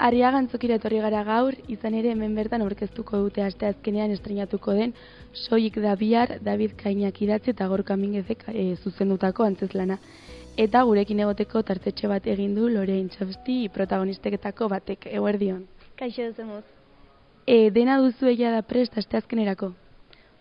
Arriaga antzokira etorri gara gaur, izan ere hemen bertan aurkeztuko dute aste azkenean estrenatuko den Soik da bihar David Kainak idatzi eta Gorka Mingezek e, zuzendutako antzeslana. Eta gurekin egoteko tartetxe bat egin du Lorein Txabsti protagonisteketako batek, eguerdion. Kaixo zemuz. E, dena duzu egia da prest aste azkenerako?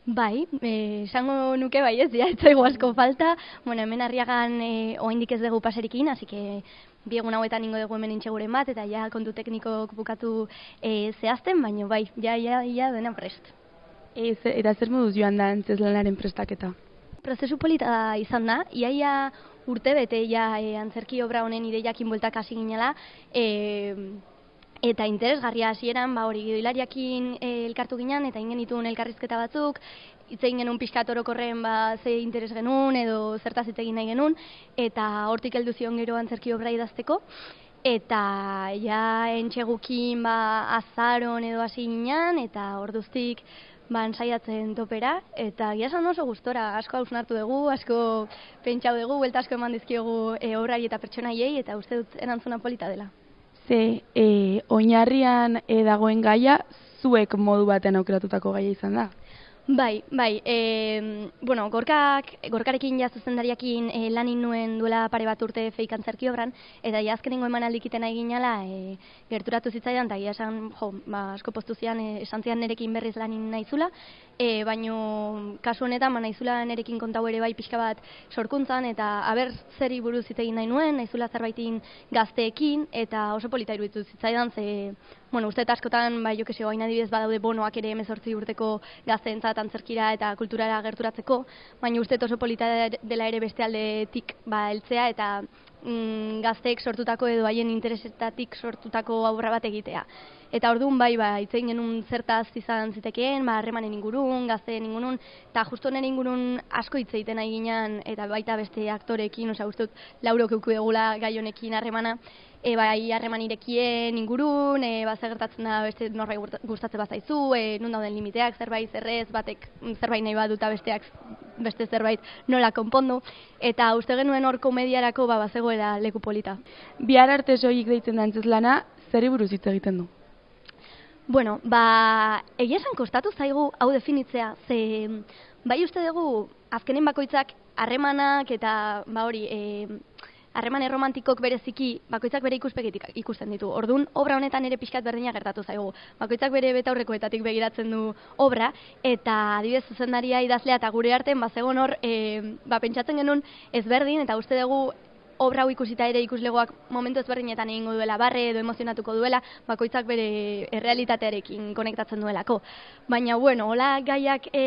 Bai, eh, esango nuke bai ez, ja, ez asko falta. Bueno, hemen arriagan e, oaindik ez dugu paserikin, así que biegun hauetan ingo dugu hemen intxeguren bat, eta ja kontu tekniko bukatu e, zehazten, baina bai, ja, ja, ja, dena prest. E, eta zer moduz joan da antzeslanaren prestaketa? Prozesu polita izan da, iaia urte bete ja e, antzerki obra honen ideiakin bueltak hasi ginela, e, eta interesgarria hasieran ba hori gidoilariakin e, elkartu ginen eta ingen dituen elkarrizketa batzuk. Hitz egin genuen pixkat orokorren ba ze interes genuen edo zertaz hitz egin nahi genuen. Eta hortik heldu zion gero antzerki obra idazteko. Eta ja entxegukin ba azaron edo hasi ginen eta orduztik ba ensaiatzen topera. Eta gia esan oso gustora asko hausnartu dugu asko pentsau dugu buelta asko eman dizkiogu e, obrari eta pertsonaiei eta uste dut erantzuna polita dela ze e, oinarrian e, dagoen gaia zuek modu batean aukeratutako gaia izan da. Bai, bai, e, bueno, gorkak, gorkarekin ja zuzendariakin e, lanin nuen duela pare bat urte feik antzerki obran, eta ja azkenengo eman aldikiten egin e, gerturatu zitzaidan, eta ja esan, jo, ba, asko postu zian, e, esan zian nerekin berriz lanin naizula, e, baino kasu honetan, ba, naizula nerekin kontau ere bai pixka bat sorkuntzan, eta haber zeri buruz egin nahi nuen, naizula zerbaitin gazteekin, eta oso polita iruditu zitzaidan, ze, bueno, uste askotan, bai, jo kese, oain adibidez badaude bonoak ere emezortzi urteko gazteentzat antzerkira eta kulturara gerturatzeko, baina uste oso polita dela ere beste aldetik ba, eltzea eta mm, gazteek sortutako edo haien interesetatik sortutako aurra bat egitea. Eta orduan bai, ba, itzein genuen zertaz izan zitekeen, ba, harremanen ingurun, gazteen ingurun, eta justo nire ingurun asko itzeiten nahi ginen, eta baita beste aktorekin, osea, uste dut, lauro keuku egula gai honekin harremana, e, bai harreman irekien ingurun, e, ba, gertatzen da beste norbait gustatzen bazaizu, e, nun dauden limiteak, zerbait zerrez, batek zerbait nahi baduta besteak beste zerbait nola konpondu, eta uste genuen hor komediarako ba, bazegoela leku polita. Bihar arte soik deitzen da entzuz lana, zer buruz hitz egiten du? Bueno, ba, egia esan kostatu zaigu hau definitzea, ze bai uste dugu azkenen bakoitzak harremanak eta ba hori, e, harreman erromantikok bereziki bakoitzak bere ikuspegitik ikusten ditu. Ordun obra honetan ere pixkat berdina gertatu zaigu. Bakoitzak bere betaurrekoetatik begiratzen du obra eta adibidez zuzendaria idazlea eta gure artean bazegon hor e, ba pentsatzen genuen ezberdin eta uste dugu obra hau ikusita ere ikuslegoak momentu ezberdinetan egingo duela barre edo emozionatuko duela, bakoitzak bere errealitatearekin konektatzen duelako. Baina, bueno, hola gaiak e,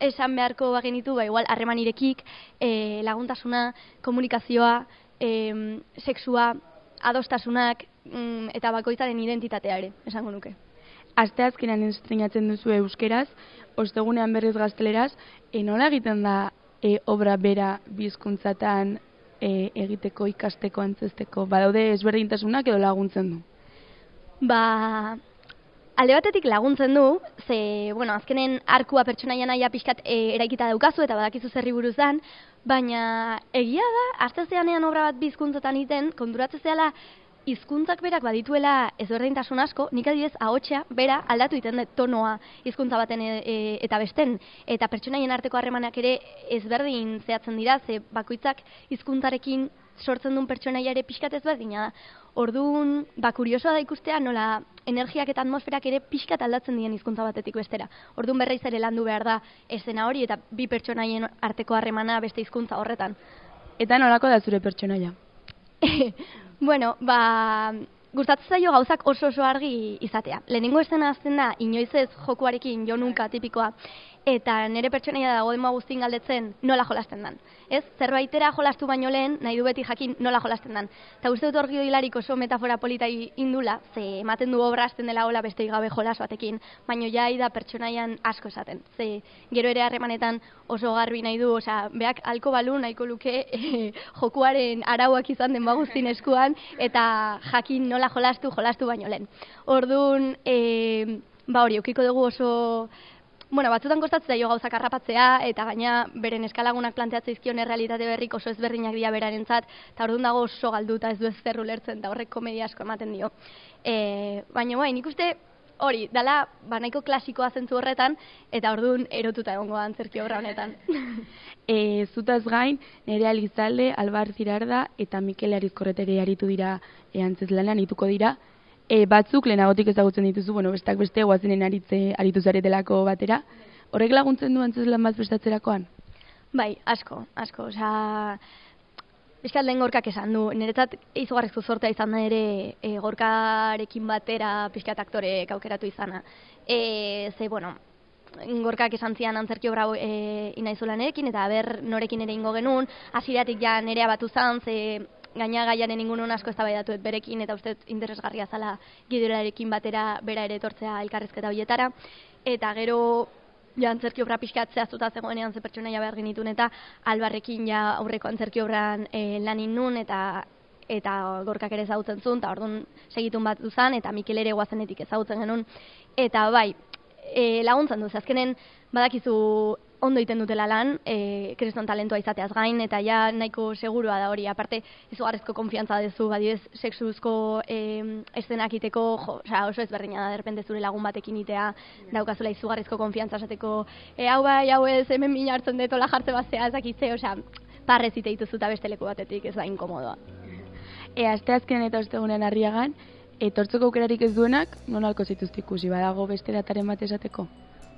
esan beharko bagenitu, ba, igual, harreman irekik, e, laguntasuna, komunikazioa, e, sexua, adostasunak, mm, eta bakoitzaren identitatea ere, esango nuke. Aste azkenan estrenatzen duzu euskeraz, ostegunean berriz gazteleraz, enola egiten da e, obra bera bizkuntzatan e, egiteko ikasteko antzesteko badaude ezberdintasunak edo laguntzen du ba alde batetik laguntzen du ze bueno azkenen arkua pertsonaia naia pixkat e, eraikita daukazu eta badakizu zerri buruz dan baina egia da astezeanean obra bat bizkuntzatan iten konturatze zeala hizkuntzak berak badituela ezberdintasun asko, nik adibidez ahotsa bera aldatu egiten dut tonoa hizkuntza baten e, e, eta besten. Eta pertsonaien arteko harremanak ere ezberdin zehatzen dira ze bakoitzak hizkuntzarekin sortzen duen pertsonaia ere pixkat ezberdina da. Orduan, ba kuriosoa da ikustea nola energiak eta atmosferak ere pixkat aldatzen dien hizkuntza batetik bestera. Orduan berriz ere landu behar da esena hori eta bi pertsonaien arteko harremana beste hizkuntza horretan. Eta nolako da zure pertsonaia? Bueno, ba, gustatzen zaio gauzak oso oso argi izatea. Lehenengo esena azten da, inoiz ez jokuarekin jo nunka tipikoa, eta nire pertsonaia dago dema guztin galdetzen nola jolasten dan. Ez, zerbaitera jolastu baino lehen, nahi du beti jakin nola jolasten dan. Eta uste dut orgi hilarik oso metafora polita indula, ze ematen du obra azten dela hola beste gabe jolas batekin, baino jai da pertsonaian asko esaten. Ze gero ere harremanetan oso garbi nahi du, osea, beak alko balu nahiko luke e, jokuaren arauak izan den bagustin eskuan, eta jakin nola jolastu, jolastu baino lehen. Orduan, e, ba hori, okiko dugu oso bueno, batzutan kostatzen jo gauzak harrapatzea, eta gaina beren eskalagunak planteatzen izkion errealitate berrik oso ezberdinak dira berarentzat, eta orduan dago oso galduta ez du ez zerru lertzen, eta horrek komedia asko ematen dio. E, baina bai, nik uste hori, dala, ba, nahiko klasikoa zentzu horretan, eta orduan erotuta egongo antzerki obra honetan. e, zutaz gain, nire alizalde, Albar Zirarda eta Mikel Arizkorretere aritu dira e, lanan, ituko dira. E, batzuk lehenagotik ezagutzen dituzu, bueno, bestak beste guazenen aritze, aritu zaretelako batera. Horrek laguntzen du antzeslan bat bestatzerakoan? Bai, asko, asko. Osa, Bizkat lehen gorkak esan du, niretzat izugarrizko sortea izan da ere e, gorkarekin batera pixkat aktore aukeratu izana. E, ze, bueno, gorkak esan zian antzerki obra e, inaizulanerekin, eta ber norekin ere ingo genuen, hasiratik ja nerea batu zan, ze gaina gaiaren ingunun asko eztabaidatu berekin, eta uste interesgarria zala gidurarekin batera bera ere etortzea elkarrezketa horietara. Eta gero ja antzerki obra pixkatzea zuta zegoenean ze pertsonaia behar genitun eta albarrekin ja aurreko antzerki obran e, lanin nun eta eta gorkak ere zautzen zuen, eta orduan segitun bat duzan, eta Mikel ere guazenetik ezautzen genuen. Eta bai, e, laguntzen duz, azkenen badakizu ondo iten dutela lan, e, kreston talentua izateaz gain, eta ja nahiko segurua da hori, aparte izugarrezko konfiantza dezu, badibez, seksuzko e, eszenak iteko, jo, oza, oso ezberdina da, derpente zure lagun batekin itea, daukazula izugarrezko konfiantza esateko, e, hau bai, hau ez, hemen mina hartzen dut, ola jartze baztea, ezakitze, oza, parrez ite dituzuta beste leku batetik, ez da inkomodoa. E, azte azkenean eta ostegunean harriagan, etortzeko aukerarik ez duenak, non alko zituzte ikusi, badago beste dataren bat esateko?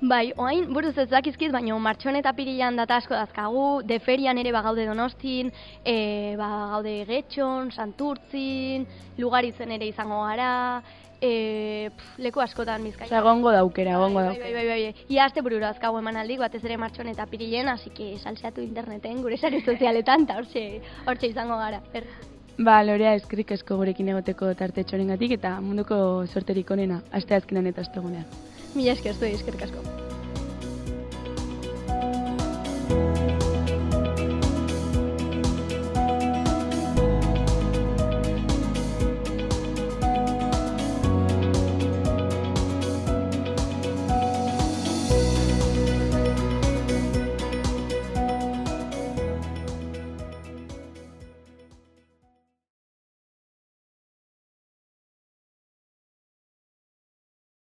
Bai, oain, buruz ez dakizkiz, baina martxon eta pirilan data asko dazkagu, deferian ere bagaude donostin, e, bagaude getxon, santurtzin, lugaritzen ere izango gara, e, pf, leku askotan bizkai. Osa, gongo daukera, bai, daukera. Bai, bai, bai, bai. Ia azte burura eman aldik, batez ere martxon eta pirilen, hasi que salseatu interneten, gure sare sozialetan, eta hortxe, izango gara. Er. Ba, Lorea, eskrik asko gurekin egoteko tarte txorengatik eta munduko sorterik onena, aste azkenan eta astegunean. Mila esker, zuei eskerrik asko.